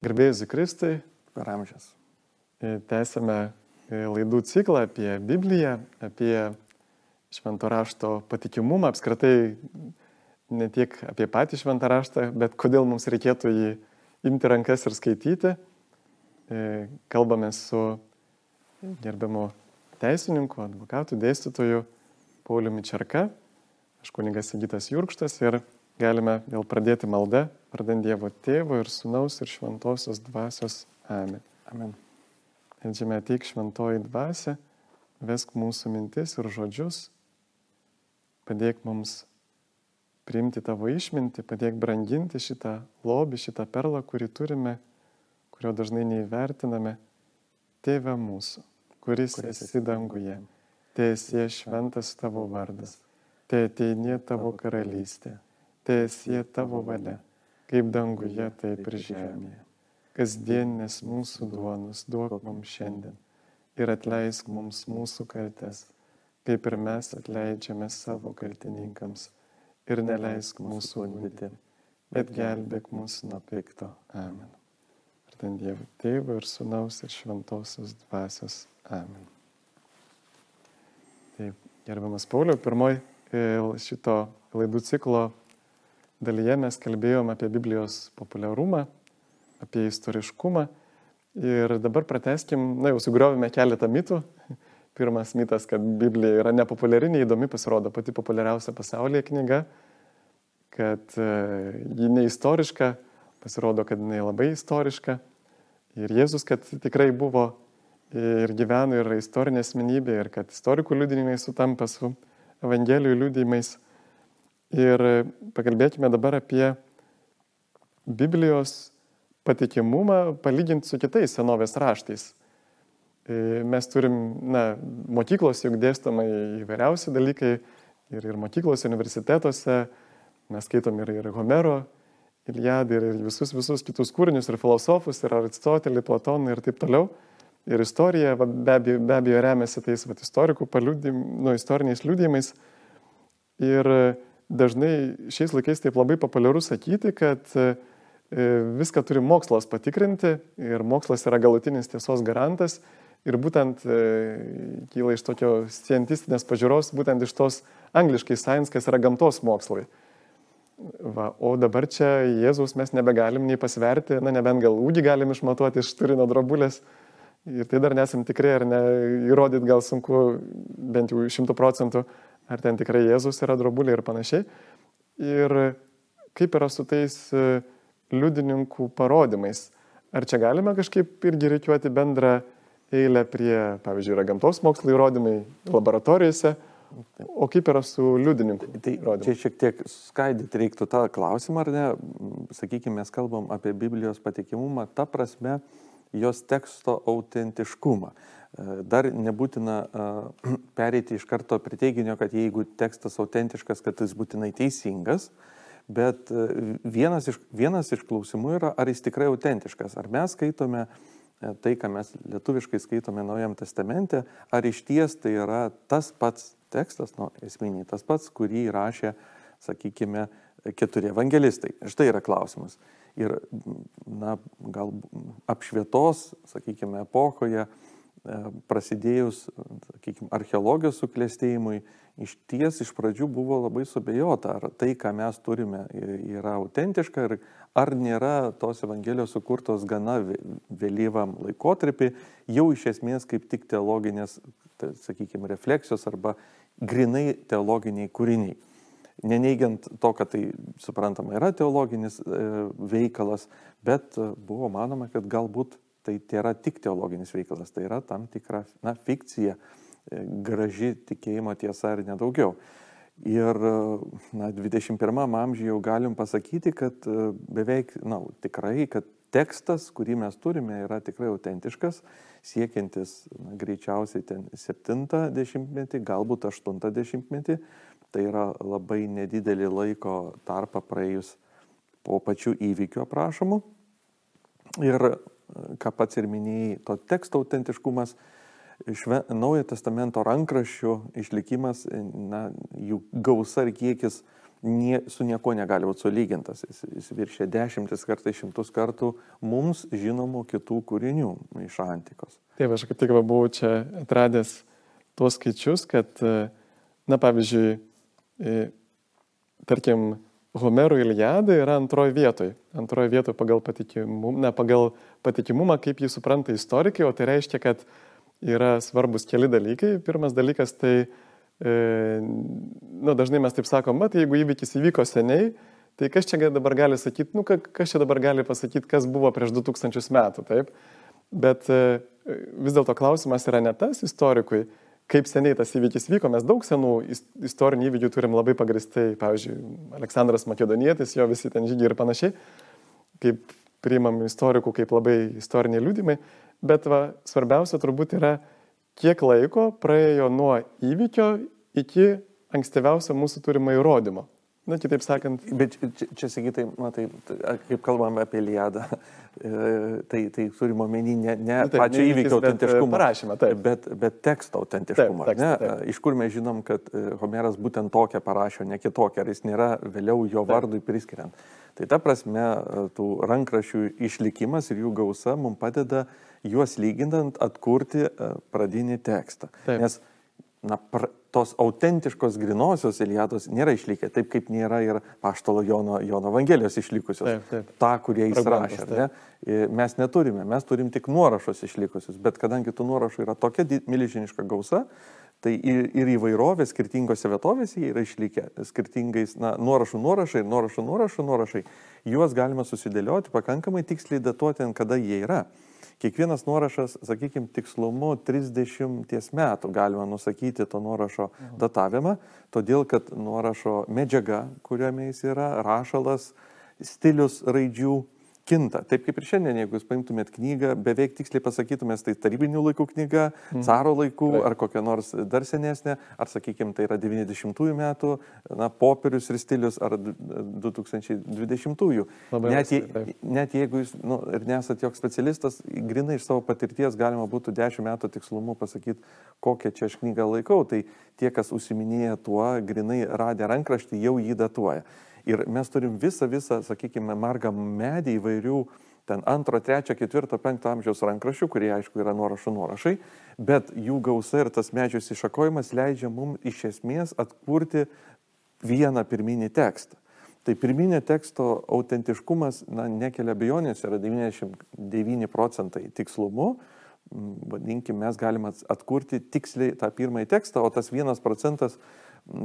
Gerbėjus Kristai, per amžius. tęsime e, laidų ciklą apie Bibliją, apie švento rašto patikimumą, apskritai ne tiek apie patį šventą raštą, bet kodėl mums reikėtų jį imti rankas ir skaityti. E, kalbame su gerbiamu teisininku, advokatu, dėstytoju Pauliumi Čerka, aš kuningas Sigitas Jurkštas ir galime vėl pradėti maldą, pradant Dievo tėvo ir sunaus ir šventosios dvasios. Amen. Amen. Meldžiame ateik šventoji dvasia, vesk mūsų mintis ir žodžius, padėk mums priimti tavo išmintį, padėk branginti šitą lobį, šitą perlą, kurį turime, kurio dažnai neįvertiname. Tėve mūsų, kuris, kuris esi danguje, te esi šventas tavo vardas, te ateinė tavo karalystė, te esi tavo valia, kaip danguje, taip ir žemėje. Kasdienės mūsų duonus duok mums šiandien ir atleisk mums mūsų kaltes, kaip ir mes atleidžiame savo kaltininkams. Ir neleisk mūsų nuodyti, bet gelbėk mus nuo pikto. Amen. Ir ten Dievo Tėvo ir Sūnaus ir Šventosios dvasios. Amen. Taip, gerbiamas Pauliau, pirmoji šito laidų ciklo dalyje mes kalbėjom apie Biblijos populiarumą, apie istoriškumą. Ir dabar prateskim, na jau sugriovėme keletą mitų. Pirmas mitas, kad Biblija yra nepopuliari, neįdomi, pasirodo pati populiariausia pasaulyje knyga, kad e, ji neistoriška, pasirodo, kad jinai labai istoriška. Ir Jėzus, kad tikrai buvo ir gyveno ir istorinė asmenybė, ir kad istorikų liudinimai sutampa su Evangelijų liudymais. Ir pakalbėkime dabar apie Biblijos patikimumą palyginti su kitais senovės raštais. E, mes turim, na, mokyklos juk dėstoma įvairiausi dalykai ir, ir mokyklos, universitetuose, mes skaitom ir, ir Homero, Iliadą ir, ir visus, visus kitus kūrinius, ir filosofus, ir Aristotelį, Platoną ir taip toliau. Ir istorija va, be, abejo, be abejo remiasi tais va, istorikų paliudim, nu, istoriniais liūdėjimais. Ir dažnai šiais laikais taip labai populiaru sakyti, kad uh, E, viską turi mokslas patikrinti ir mokslas yra galutinis tiesos garantas. Ir būtent e, kyla iš tokio scientistinės pažiūros, būtent iš tos angliškai science, kas yra gamtos mokslai. Va, o dabar čia Jėzus mes nebegalim nei pasverti, na nebent gal ūgį galim išmatuoti iš turino drobulės. Ir tai dar nesam tikrai, ar ne, įrodyti gal sunku, bent jau šimtų procentų, ar ten tikrai Jėzus yra drobulė ir panašiai. Ir kaip yra su tais uh, liudininkų parodymais. Ar čia galime kažkaip irgi reikiuoti bendrą eilę prie, pavyzdžiui, yra gamtos mokslo įrodymai laboratorijose, o kaip yra su liudininku? Tai įrodymai? čia šiek tiek skaidyti reiktų tą klausimą, ar ne? Sakykime, mes kalbam apie Biblijos patikimumą, ta prasme, jos teksto autentiškumą. Dar nebūtina uh, pereiti iš karto prie teiginio, kad jeigu tekstas autentiškas, kad jis būtinai teisingas, uh, Bet e, vienas iš, vienas iš klausimų yra, ar jis tikrai autentiškas, ar mes skaitome e, tai, ką mes lietuviškai skaitome Naujam testamente, ar iš ties tai yra tas pats tekstas, nu, esminiai, tas pats, kurį rašė, sakykime, keturi evangelistai. Štai yra klausimas. Ir, na, gal apšvietos, sakykime, epochoje, e, prasidėjus, sakykime, archeologijos suklestėjimui, iš ties iš pradžių buvo labai subejota, ar tai, ką mes turime, yra autentiška ir ar nėra tos Evangelijos sukurtos gana vėlyvam laikotarpį, jau iš esmės kaip tik teologinės, tai, sakykime, refleksijos arba grinai teologiniai kūriniai. Neneigiant to, kad tai suprantama yra teologinis e, veikalas, bet e, buvo manoma, kad galbūt tai yra tik teologinis veikalas, tai yra tam tikra na, fikcija, graži tikėjimo tiesa ir nedaugiau. Ir na, 21 amžiuje jau galim pasakyti, kad e, beveik, na, tikrai, kad tekstas, kurį mes turime, yra tikrai autentiškas, siekiantis na, greičiausiai ten 70-metį, galbūt 80-metį. Tai yra labai nedidelį laiko tarpą praėjus po pačių įvykių aprašomų. Ir, e, ką pats ir minėjai, to teksto autentiškumas šve, Naujo testamento rankraščių išlikimas, na, jų gausa ir kiekis nie, su nieko negali būti sulygintas. Jis, jis viršė dešimtis kartais šimtus kartų mums žinomų kitų kūrinių iš antikos. Taip, aš kaip tik buvau čia atradęs tuos skaičius, kad, na pavyzdžiui, tarkim, Homero Iliada yra antroji vietoje. Antroji vietoje pagal patikimumą, ne pagal patikimumą, kaip jį supranta istorikai, o tai reiškia, kad yra svarbus keli dalykai. Pirmas dalykas tai, e, nu, dažnai mes taip sakom, bet jeigu įvykis įvyko seniai, tai kas čia dabar gali sakyti, nu, kas čia dabar gali pasakyti, kas buvo prieš 2000 metų, taip? Bet e, vis dėlto klausimas yra ne tas istorikui, kaip seniai tas įvykis vyko. Mes daug senų istorinių įvykių turim labai pagristai, pavyzdžiui, Aleksandras Makedonietis, jo visi ten žygiai ir panašiai, kaip priimam istorikų kaip labai istoriniai liūdimai, bet va, svarbiausia turbūt yra, kiek laiko praėjo nuo įvykio iki ankstyviausio mūsų turimo įrodymo. Na, kitaip sakant. Bet čia, čia sakytai, matai, kaip kalbame apie Liadą, e, tai, tai turime omeny ne, ne nu, taip, pačio įvykio e, autentiškumą, parašymą, taip. bet, bet teksto autentiškumą. Taip, tekstą, taip. Iš kur mes žinom, kad e, Homeras būtent tokią parašo, ne kitokią, ar jis nėra vėliau jo taip. vardui priskiriant. Tai ta prasme, tų rankrašių išlikimas ir jų gausa mums padeda juos lyginant atkurti pradinį tekstą. Taip. Nes na, pra, tos autentiškos grinosios Iliados nėra išlikę, taip kaip nėra ir Paštalo Jono, Jono Evangelijos išlikusios. Taip, taip. Ta, kurie jis rašė. Ne? Mes neturime, mes turim tik nuorašos išlikusius, bet kadangi tų nuorašų yra tokia milžiniška gausa, tai ir, ir įvairovė skirtingose vietovėse yra išlikę, skirtingais na, nuorašų nuorašai, nuorašų nuorašų nuorašai, juos galima susidėlioti pakankamai tiksliai datuoti, kada jie yra. Kiekvienas nuorašas, sakykime, tikslumu 30 metų galima nusakyti to nuorašo datavimą, todėl kad nuorašo medžiaga, kuriame jis yra, rašalas, stilius raidžių kinta. Taip kaip ir šiandien, jeigu jūs paimtumėt knygą, beveik tiksliai pasakytumėt, tai tarybinių laikų knyga, mm. caro laikų Taip. ar kokia nors dar senesnė, ar sakykime, tai yra 90-ųjų metų, na, popierius ir stilius, ar 2020-ųjų. Net, je, net jeigu jūs nu, ir nesat joks specialistas, grinai iš savo patirties galima būtų 10 metų tikslumu pasakyti, kokią čia aš knygą laikau. Tai tie, kas užsiminėja tuo, grinai radę rankraštį, jau jį datuoja. Ir mes turim visą, visą, sakykime, margą medį įvairių ten antro, trečio, ketvirto, penkto amžiaus rankraščių, kurie aišku yra nuorašų nuorašai, bet jų gausa ir tas medžių įšakojimas leidžia mums iš esmės atkurti vieną pirminį tekstą. Tai pirminio teksto autentiškumas, na, nekelia abejonės, yra 99 procentai tikslumu, vadinkime, mes galime atkurti tiksliai tą pirmąjį tekstą, o tas vienas procentas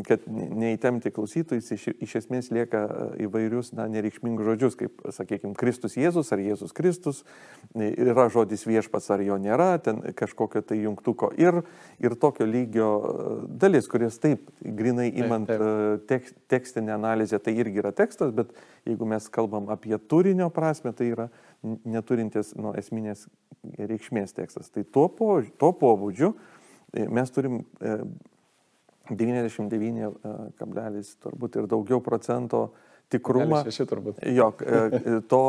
kad neįtemti klausytojus, iš, iš esmės lieka e, įvairius, na, nereikšmingus žodžius, kaip, sakykime, Kristus Jėzus ar Jėzus Kristus, yra žodis viešpats ar jo nėra, ten kažkokio tai jungtuko ir, ir tokio lygio e, dalis, kuris taip, grinai imant taip, taip. E, tek, tekstinę analizę, tai irgi yra tekstas, bet jeigu mes kalbam apie turinio prasme, tai yra neturintis nu, esminės reikšmės tekstas. Tai tuo, po, tuo pobūdžiu mes turim 99 e, kablelis turbūt ir daugiau procento tikrumą. Šeši turbūt. Jok, e, to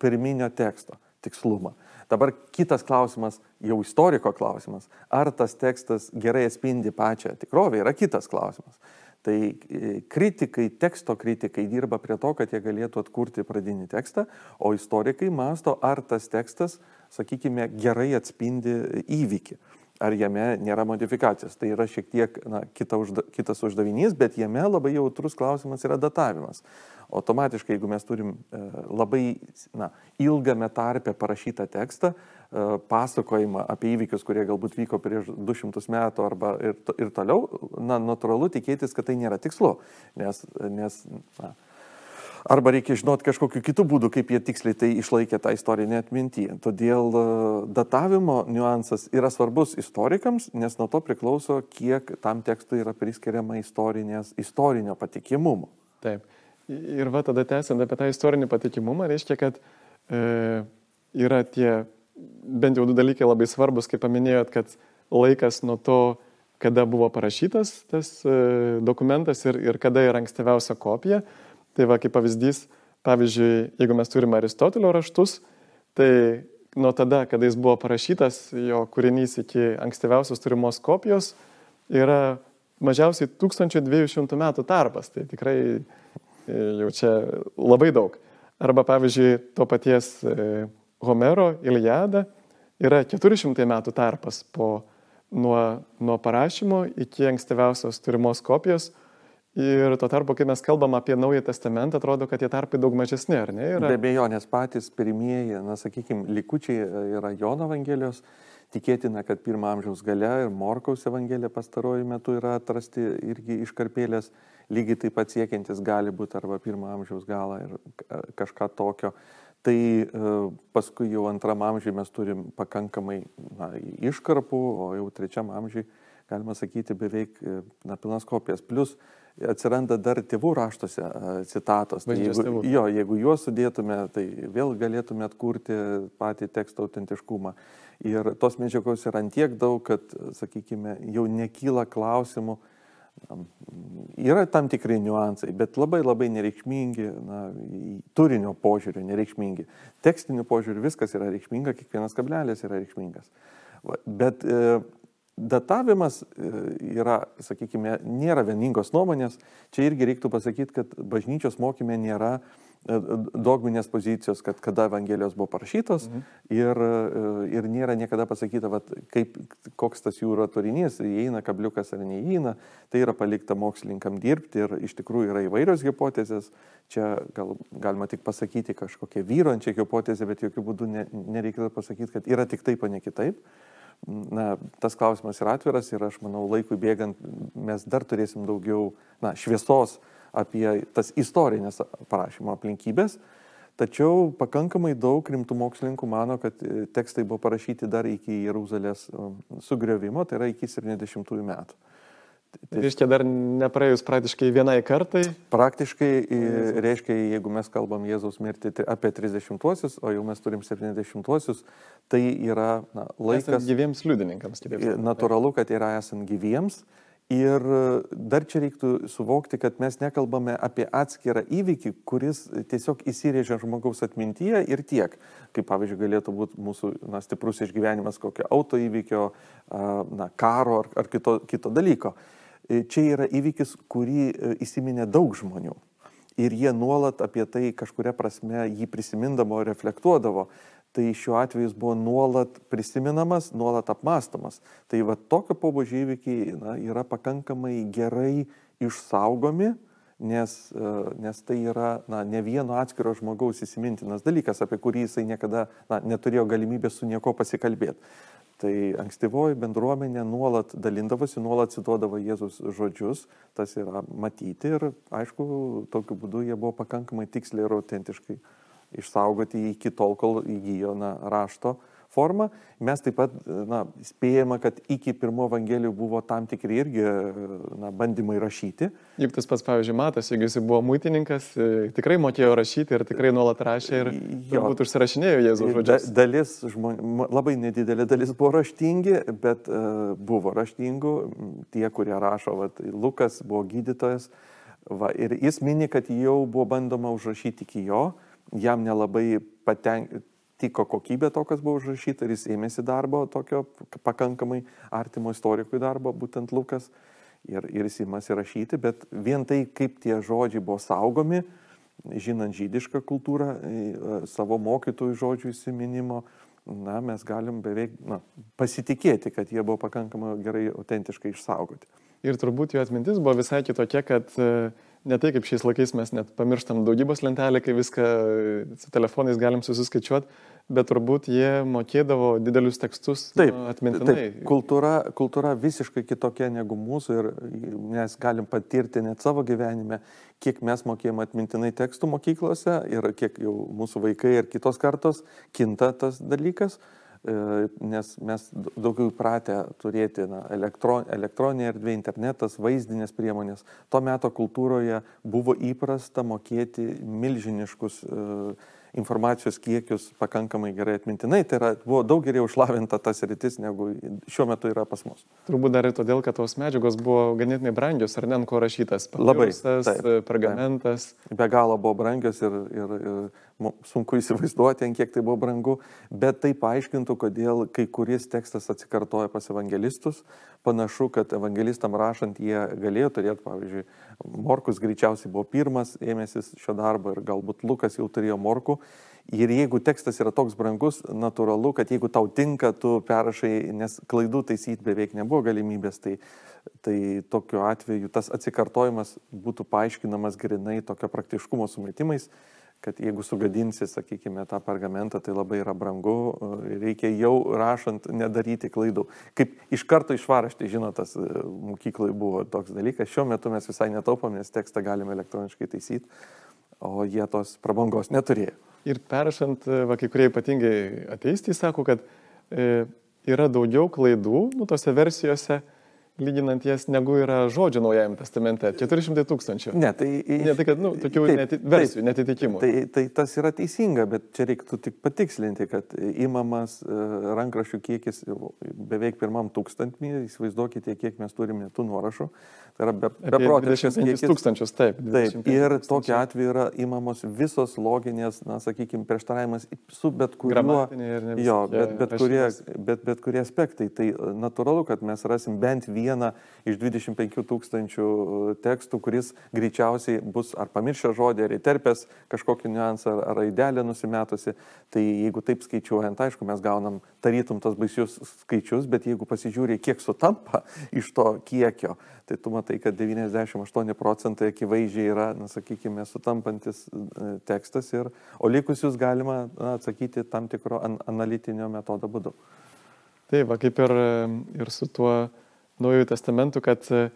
pirminio teksto tikslumą. Dabar kitas klausimas, jau istoriko klausimas, ar tas tekstas gerai atspindi pačią tikrovę, yra kitas klausimas. Tai e, kritikai, teksto kritikai dirba prie to, kad jie galėtų atkurti pradinį tekstą, o istorikai masto, ar tas tekstas, sakykime, gerai atspindi įvykį ar jame nėra modifikacijos. Tai yra šiek tiek na, kita užda, kitas uždavinys, bet jame labai jautrus klausimas yra datavimas. Automatiškai, jeigu mes turim e, labai na, ilgame tarpę parašytą tekstą, e, pasakojimą apie įvykius, kurie galbūt vyko prieš 200 metų arba ir, ir toliau, na, natūralu tikėtis, kad tai nėra tikslu, nes, nes na, Arba reikia žinoti kažkokiu kitų būdų, kaip jie tiksliai tai išlaikė tą istorinę atmintį. Todėl e, datavimo niuansas yra svarbus istorikams, nes nuo to priklauso, kiek tam tekstui yra priskiriama istorinio patikimumo. Taip. Ir va tada tęsiant apie tą istorinį patikimumą, reiškia, kad e, yra tie bent jau du dalykai labai svarbus, kaip paminėjot, kad laikas nuo to, kada buvo parašytas tas e, dokumentas ir, ir kada yra ankstyviausia kopija. Tai va, kaip pavyzdys, pavyzdžiui, jeigu mes turime Aristotelio raštus, tai nuo tada, kada jis buvo parašytas, jo kūrinys iki ankstyviausios turimos kopijos yra mažiausiai 1200 metų tarpas. Tai tikrai e, jau čia labai daug. Arba pavyzdžiui, to paties e, Homero Iliada yra 400 metų tarpas po, nuo, nuo parašymo iki ankstyviausios turimos kopijos. Ir tuo tarpu, kai mes kalbam apie Naują Testamentą, atrodo, kad tie tarpai daug mažesni, ar ne? Yra... Be abejo, nes patys pirmieji, na, sakykime, likučiai yra Jono Evangelijos Tikėtina, kad pirmą amžiaus gale ir Morkaus Evangelija pastaruoju metu yra atrasti irgi iškarpėlės, lygiai taip pat siekiantis gali būti arba pirmą amžiaus galą ir kažką tokio. Tai e, paskui jau antram amžiui mes turim pakankamai na, iškarpų, o jau trečiam amžiui galima sakyti beveik e, na, pilnas kopijas. Plus atsiranda dar tėvų raštuose citatos. Tai jeigu, jo, jeigu juos sudėtume, tai vėl galėtume atkurti patį teksto autentiškumą. Ir tos medžiagos yra antiek daug, kad, sakykime, jau nekyla klausimų. Yra tam tikri niuansai, bet labai labai nereikšmingi, na, turinio požiūriu nereikšmingi. Tekstiniu požiūriu viskas yra reikšminga, kiekvienas kablelis yra reikšmingas. Bet e, datavimas e, yra, sakykime, nėra vieningos nuomonės. Čia irgi reiktų pasakyti, kad bažnyčios mokymė nėra e, dogminės pozicijos, kad kada Evangelijos buvo parašytos mhm. ir, e, ir nėra niekada pasakyta, vat, kaip, koks tas jų yra turinys, įeina kabliukas ar neįeina, tai yra palikta mokslininkam dirbti ir iš tikrųjų yra įvairios hipotezės, čia gal, galima tik pasakyti kažkokią vyruojančią hipotezę, bet jokių būdų ne, nereikėtų pasakyti, kad yra tik taip, o ne kitaip na, tas klausimas yra atviras ir aš manau, laikui bėgant mes dar turėsim daugiau na, šviesos apie tas istorinės parašymo aplinkybės. Tačiau pakankamai daug rimtų mokslininkų mano, kad e, tekstai buvo parašyti dar iki Jeruzalės um, sugriovimo, tai yra iki 70-ųjų metų. Tai reiškia dar nepraėjus praktiškai vienai kartai? Praktiškai Jėzus. reiškia, jeigu mes kalbam Jėzaus mirtį apie 30-uosius, o jau mes turim 70-uosius, tai yra na, laikas. Esant gyviems liudininkams, kitaip sakant. Natūralu, kad yra esant gyviems. Ir dar čia reiktų suvokti, kad mes nekalbame apie atskirą įvykį, kuris tiesiog įsirėžia žmogaus atmintyje ir tiek. Kaip pavyzdžiui galėtų būti mūsų na, stiprus išgyvenimas kokio autoįvykio, na, karo ar, ar kito, kito dalyko. E, čia yra įvykis, kurį e, įsiminė daug žmonių. Ir jie nuolat apie tai kažkuria prasme jį prisimindavo, reflektuodavo. Tai šiuo atveju jis buvo nuolat prisiminamas, nuolat apmastomas. Tai va tokio pobūdžio įvykiai na, yra pakankamai gerai išsaugomi, nes, e, nes tai yra na, ne vieno atskiro žmogaus įsimintinas dalykas, apie kurį jisai niekada na, neturėjo galimybės su nieko pasikalbėti. Tai ankstyvoji bendruomenė nuolat dalindavosi, nuolat cituodavo Jėzus žodžius, tas yra matyti ir aišku, tokiu būdu jie buvo pakankamai tiksliai ir autentiškai išsaugoti iki tol, kol įgyjo na, rašto formą. Mes taip pat na, spėjame, kad iki pirmo evangelijų buvo tam tikri irgi na, bandymai rašyti. Juk tas pats, pavyzdžiui, Matas, jeigu jis buvo muitininkas, e, tikrai mokėjo rašyti ir tikrai nuolat rašė ir turbūt užsirašinėjo Jėzaus žodžius. Da, dalis žmonių, labai nedidelė dalis buvo raštingi, bet uh, buvo raštingų. Tie, kurie rašo, vat, Lukas buvo gydytojas. Va, ir jis mini, kad jau buvo bandoma užrašyti iki jo, jam nelabai patenk, tiko kokybė to, kas buvo užrašyta ir jis ėmėsi darbo tokio pakankamai artimo istorikui darbo, būtent Lukas, ir, ir jis įmasi rašyti, bet vien tai, kaip tie žodžiai buvo saugomi, žinant žydišką kultūrą, e, savo mokytojų žodžių įsiminimo, na, mes galim beveik na, pasitikėti, kad jie buvo pakankamai gerai autentiškai išsaugoti. Ir turbūt jo atmintis buvo visai kitokia, kad uh, ne tai kaip šiais laikais mes net pamirštam daugybos lentelę, kai viską su telefonais galim susiskaičiuoti, bet turbūt jie mokėdavo didelius tekstus taip, nu, atmintinai. Taip, kultūra, kultūra visiškai kitokia negu mūsų ir mes galim patirti net savo gyvenime, kiek mes mokėjome atmintinai tekstų mokyklose ir kiek jau mūsų vaikai ir kitos kartos kinta tas dalykas. E, nes mes daugiau įpratę turėti na, elektron, elektroninė erdvė, internetas, vaizdinės priemonės. Tuo metu kultūroje buvo įprasta mokėti milžiniškus uh, informacijos kiekius pakankamai gerai atmintinai. Tai yra, buvo daug geriau išlavinta tas rytis, negu šiuo metu yra pas mus. Turbūt dar ir todėl, kad tos medžiagos buvo ganėtinai brangios, ar ne ant ko rašytas. Labai. Pergamentas. Be galo buvo brangios ir, ir, ir sunku įsivaizduoti, ant kiek tai buvo brangu, bet tai paaiškintų, kodėl kai kuris tekstas atsikartoja pas evangelistus. Panašu, kad evangelistam rašant jie galėjo turėti, pavyzdžiui, Morkus greičiausiai buvo pirmas ėmėsis šio darbo ir galbūt Lukas jau turėjo Morku. Ir jeigu tekstas yra toks brangus, natūralu, kad jeigu tau tinka, tu perrašai, nes klaidų taisyti beveik nebuvo galimybės, tai tai tokiu atveju tas atsikartojimas būtų paaiškinamas grinai tokio praktiškumo sumetimais, kad jeigu sugadinsi, sakykime, tą pergamentą, tai labai yra brangu, reikia jau rašant nedaryti klaidų. Kaip iš karto išvaraštai, žinot, tas e, mokyklai buvo toks dalykas, šiuo metu mes visai netaupom, nes tekstą galime elektroniškai taisyti, o jie tos prabangos neturėjo. Ir perrašant, e, va, kai kurie ypatingai ateisti, sako, kad e, yra daugiau klaidų, nu, tose versijose, lyginant jas, negu yra žodžio Naujajame testamente. 400 tūkstančių. Ne, tai... Ne, tai kad, nu, tokių taip, neti, versijų, taip, netitikimų. Tai, tai tas yra teisinga, bet čia reiktų tik patikslinti, kad įmamas e, rankrašių kiekis beveik pirmam tūkstantmį, įsivaizduokite, kiek mes turime tų nuorašų. Tai yra be, beprotiškas kiekis. tūkstančius, taip. Taip, ir tokiu atveju yra įmamos visos loginės, na, sakykime, prieštaravimas su bet kuriuo. Jo, bet, bet, kurie, bet, bet kurie aspektai. Tai e, natūralu, kad mes rasim bent vieną vieną iš 25 tūkstančių e, tekstų, kuris greičiausiai bus ar pamiršęs žodį, ar įterpęs kažkokį niuansą, ar raidelę nusimetusi. Tai jeigu taip skaičiuojant, aišku, mes gaunam tarytum tos baisius skaičius, bet jeigu pasižiūrė, kiek sutampa iš to kiekio, tai tu matai, kad 98 procentai akivaizdžiai yra, na, sakykime, sutampantis e, tekstas, ir, o likusius galima na, atsakyti tam tikro an analitinio metodo būdu. Taip, va, kaip ir, ir su tuo Naujųjų testamentų, kad e,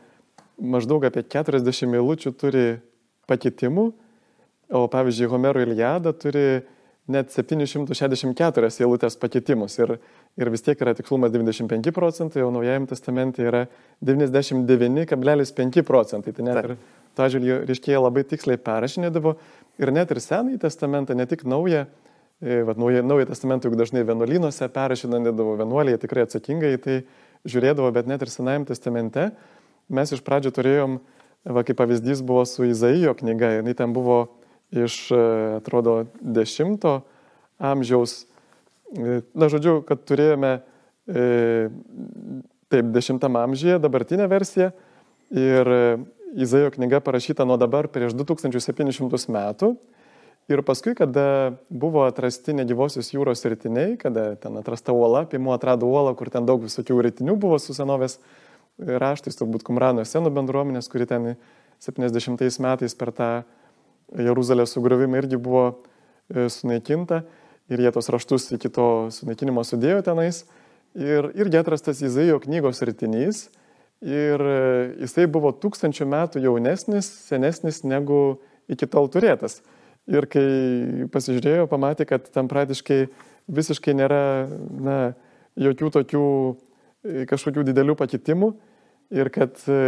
maždaug apie 40 eilučių turi pakitimų, o pavyzdžiui, Homero Iliada turi net 764 eilutės pakitimus ir, ir vis tiek yra tikslumas 95 procentai, o Naujajame testamente yra 99,5 procentai. Tai net ir to atžvilgiu ryškėje labai tiksliai perrašinėdavo ir net ir Senąjį testamentą, ne tik naują, e, Naują, naują testamentą juk dažnai vienuolynuose perrašinėdavo vienuoliai tikrai atsakingai, tai žiūrėdavo, bet net ir Senajame testamente mes iš pradžių turėjom, va kaip pavyzdys buvo su Izaijo knyga, jinai ten buvo iš, e, atrodo, 10 amžiaus, e, na žodžiu, kad turėjome e, taip 10 amžiuje dabartinę versiją ir Izaijo knyga parašyta nuo dabar prieš 2700 metų Ir paskui, kada buvo atrasti negyvosios jūros rytiniai, kada ten atrasta uola, Pimo atrado uolą, kur ten daug visokių rytinių buvo su senovės raštais, turbūt Kumrano senų bendruomenės, kuri ten 70 metais per tą Jeruzalės sugriovimą irgi buvo e, sunaikinta ir jie tos raštus iki to sunaikinimo sudėjo tenais. Ir irgi atrastas Izaijo knygos rytinys ir e, jisai buvo tūkstančių metų jaunesnis, senesnis negu iki tol turėtas. Ir kai pasižiūrėjau, pamatė, kad ten praktiškai visiškai nėra na, jokių tokių e, kažkokių didelių pakitimų ir kad e,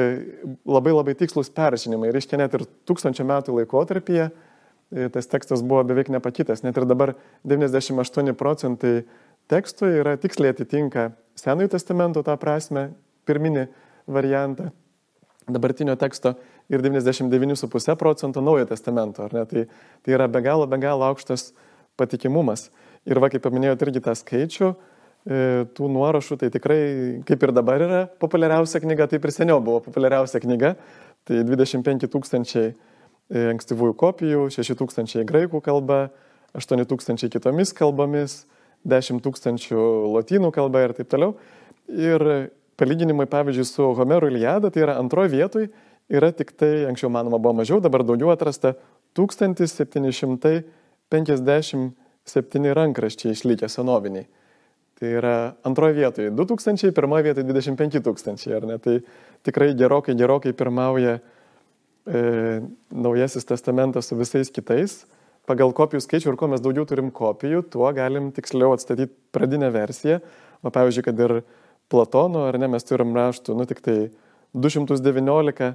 labai labai tikslus perrašinimai. Ir iškia net ir tūkstančio metų laikotarpyje e, tas tekstas buvo beveik nepakitęs. Net ir dabar 98 procentai tekstų yra tiksliai atitinka Senojo testamento tą prasme, pirminį variantą dabartinio teksto ir 99,5 procento naujo testamento. Tai, tai yra be galo, be galo aukštas patikimumas. Ir va, kaip paminėjote irgi tą skaičių, e, tų nuorašų, tai tikrai, kaip ir dabar yra populiariausia knyga, taip ir seniau buvo populiariausia knyga. Tai 25 tūkstančiai e, ankstyvųjų kopijų, 6 tūkstančiai graikų kalba, 8 tūkstančiai kitomis kalbomis, 10 tūkstančių lotynų kalba ir taip toliau. Ir palyginimai, pavyzdžiui, su Homeru Iliada, tai yra antroje vietoje yra tik tai, anksčiau manoma buvo mažiau, dabar daugiau atrasta 1757 rankraščiai išlikę senoviniai. Tai yra antroje vietoje 2000, pirmoje vietoje 25 tūkstančiai, ar ne? Tai tikrai gerokai, gerokai pirmauja e, Naujasis testamentas su visais kitais. Pagal kopijų skaičių ir kuo mes daugiau turim kopijų, tuo galim tiksliau atstatyti pradinę versiją. O pavyzdžiui, kad ir Platono, ar ne, mes turim raštų, nu tik tai 219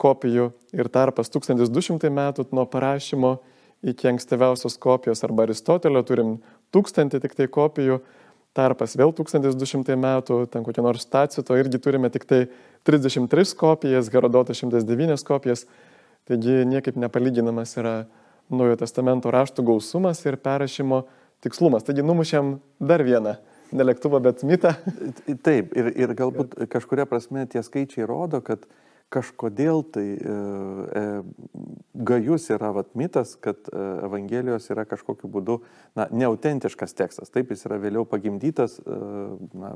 kopijų ir tarpas 1200 metų nuo parašymo iki ankstyviausios kopijos arba Aristotelio turim 1000 tik tai kopijų, tarpas vėl 1200 metų, ten kokie nors Tacito irgi turime tik tai 33 kopijas, Herodoto 109 kopijas, taigi niekaip nepalyginamas yra Naujojo testamento raštų gausumas ir perrašymo tikslumas. Taigi numušėm dar vieną ne lėktuvą, bet mitą. Taip, ir, ir galbūt kažkuria prasme tie skaičiai rodo, kad kažkodėl tai e, e, gajus yra vat, mitas, kad e, Evangelijos yra kažkokiu būdu na, neautentiškas tekstas. Taip, jis yra vėliau pagimdytas e, na,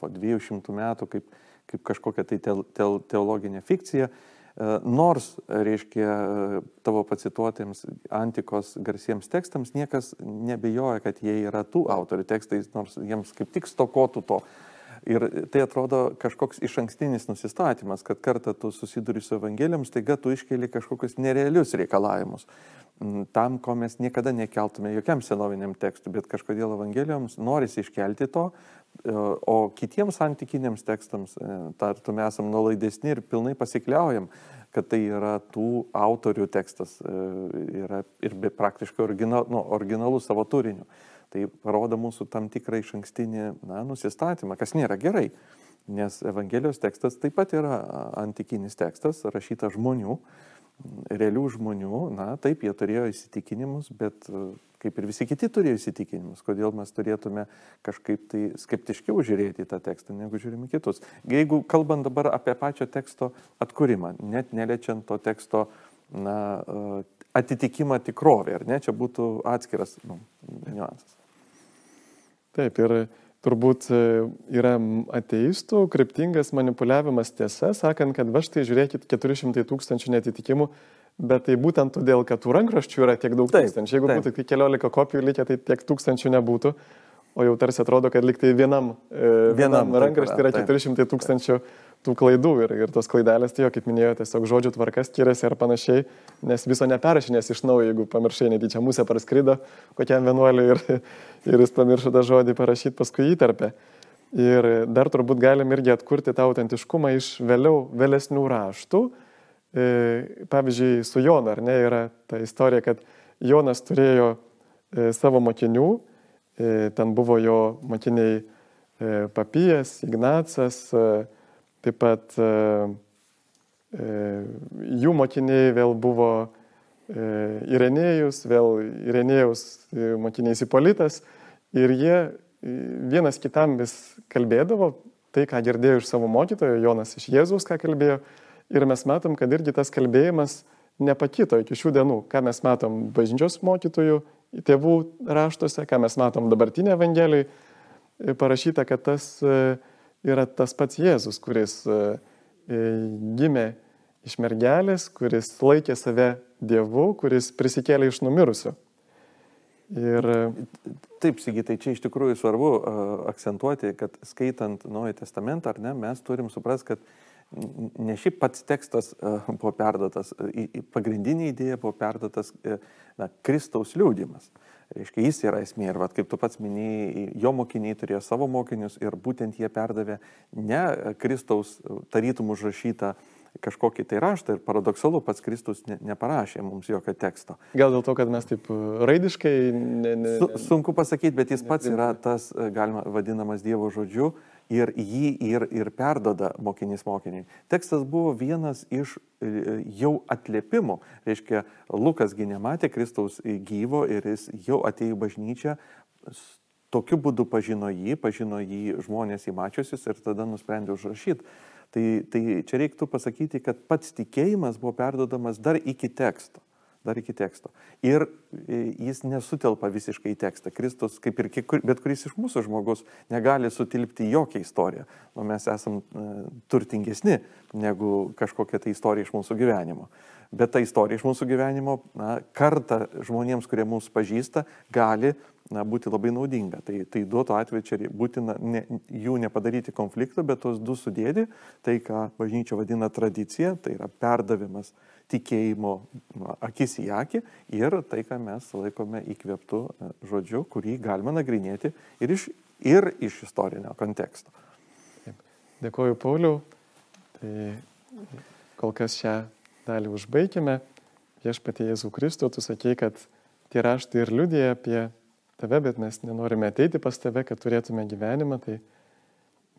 po 200 metų kaip, kaip kažkokia tai te, te, teologinė fikcija. E, nors, reiškia, e, tavo pacituotiems antikos garsiems tekstams niekas nebejoja, kad jie yra tų autorių tekstai, nors jiems kaip tik stokotų to Ir tai atrodo kažkoks iš ankstinis nusistatymas, kad kartą tu susiduri su Evangelijom, staiga tu iškeli kažkokius nerealius reikalavimus. Mm, tam, ko mes niekada nekeltume jokiam senoviniam tekstui, bet kažkodėl Evangelijoms norisi iškelti to, e, o kitiems antikiniams tekstams, e, tartume esam nuolaidesni ir pilnai pasikliaujam, kad tai yra tų autorių tekstas e, yra ir praktiškai original, nu, originalus savo turiniu. Tai parodo mūsų tam tikrą iš ankstinį na, nusistatymą, kas nėra gerai, nes Evangelijos tekstas taip pat yra antikinis tekstas, rašytas žmonių, realių žmonių, na taip, jie turėjo įsitikinimus, bet kaip ir visi kiti turėjo įsitikinimus, kodėl mes turėtume kažkaip tai skeptiškiau žiūrėti į tą tekstą, negu žiūrime kitus. Jeigu kalbant dabar apie pačio teksto atkūrimą, net neliečiant to teksto na, atitikimą tikrovė, ar ne, čia būtų atskiras nu, niuansas. Taip, ir turbūt e, yra ateistų kryptingas manipuliavimas tiesa, sakant, kad va štai žiūrėkit 400 tūkstančių netitikimų, bet tai būtent todėl, kad tų rankraščių yra tiek daug taip, tūkstančių. Jeigu taip. būtų tik keliolika kopijų likę, tai tiek tūkstančių nebūtų, o jau tarsi atrodo, kad liktai vienam, e, vienam, vienam rankraštį yra 400 tūkstančių. Taip tų klaidų ir, ir tos klaidelės, tai jo, kaip minėjau, tiesiog žodžių tvarkas skiriasi ar panašiai, nes viso neperrašinės iš naujo, jeigu pamiršai netyčia musę praskrido kokiam vienuoliui ir, ir jis pamiršo tą žodį parašyti, paskui įtarpę. Ir dar turbūt galim irgi atkurti tą autentiškumą iš vėliau, vėlesnių raštų. E, pavyzdžiui, su Jonu, ar ne, yra ta istorija, kad Jonas turėjo e, savo mokinių, e, ten buvo jo mokiniai Papijas, Ignacas, Taip pat e, e, jų mokiniai vėl buvo e, Irenėjus, vėl Irenėjus mokiniais Ipolitas ir jie vienas kitam vis kalbėdavo tai, ką girdėjo iš savo mokytojo, Jonas iš Jėzus, ką kalbėjo. Ir mes matom, kad irgi tas kalbėjimas nepakito iki šių dienų, ką mes matom bažnyčios mokytojų, tėvų raštuose, ką mes matom dabartinė Evangelijai, parašyta, kad tas yra tas pats Jėzus, kuris e, e, gimė iš mergelės, kuris laikė save Dievu, kuris prisikėlė iš numirusių. Ir... Taip, Sigitai, čia iš tikrųjų svarbu akcentuoti, kad skaitant Naują Testamentą, ar ne, mes turim suprasti, kad ne šiaip pats tekstas uh, buvo perdotas, uh, pagrindinė idėja buvo perdotas uh, na, Kristaus liūdimas. Uh, Reiškia, jis yra esmė ir vat, kaip tu pats minėjai, jo mokiniai turėjo savo mokinius ir būtent jie perdavė ne Kristaus tarytum užrašytą kažkokį tai raštą ir paradoksalu, pats Kristus ne, neparašė mums jokio teksto. Gal dėl to, kad mes taip raidiškai... Ne, ne, Su, sunku pasakyti, bet jis pats yra tas, galima vadinamas Dievo žodžiu ir jį ir, ir perdoda mokinys mokiniui. Tekstas buvo vienas iš e, jau atliepimų. Reiškia, Lukasgi nematė Kristaus gyvo ir jis jau atėjo į bažnyčią. Tokiu būdu pažino jį, pažino jį žmonės įmačiusius ir tada nusprendė užrašyti. Tai, tai čia reiktų pasakyti, kad pats tikėjimas buvo perdodamas dar iki teksto dar iki teksto. Ir e, jis nesutelpa visiškai į tekstą. Kristus, kaip ir bet kuris iš mūsų žmogus, negali sutilpti jokią istoriją. O mes esam e, turtingesni negu kažkokia tai istorija iš mūsų gyvenimo. Bet ta istorija iš mūsų gyvenimo na, kartą žmonėms, kurie mūsų pažįsta, gali na, būti labai naudinga. Tai, tai duotų atveju čia būtina ne, jų nepadaryti konflikto, bet tos du sudėti, tai ką bažnyčia vadina tradicija, tai yra perdavimas tikėjimo akis į akį ir tai, ką mes laikome įkvėptų e, žodžiu, kurį galima nagrinėti ir iš, ir iš istorinio konteksto. Taip. Dėkuoju, Pauliau. Tai kol kas šią dalį užbaigime. Viešpatie Jėzų Kristų, tu sakei, kad tie raštai ir liudija apie tave, bet mes nenorime ateiti pas tave, kad turėtume gyvenimą. Tai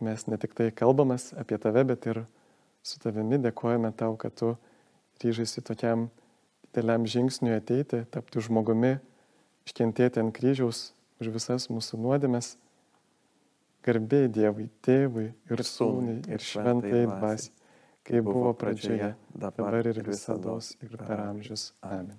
mes ne tik tai kalbamas apie tave, bet ir su tavimi dėkojame tau, kad tu ryžaisi tokiam dėliam žingsniui ateiti, tapti žmogumi, iškentėti ant kryžiaus už visas mūsų nuodėmes. Garbė Dievui, Tėvui ir Sūnui ir Šventai Dvasiai, kaip buvo pradžioje, dabar ir visada ir per amžius. Amen.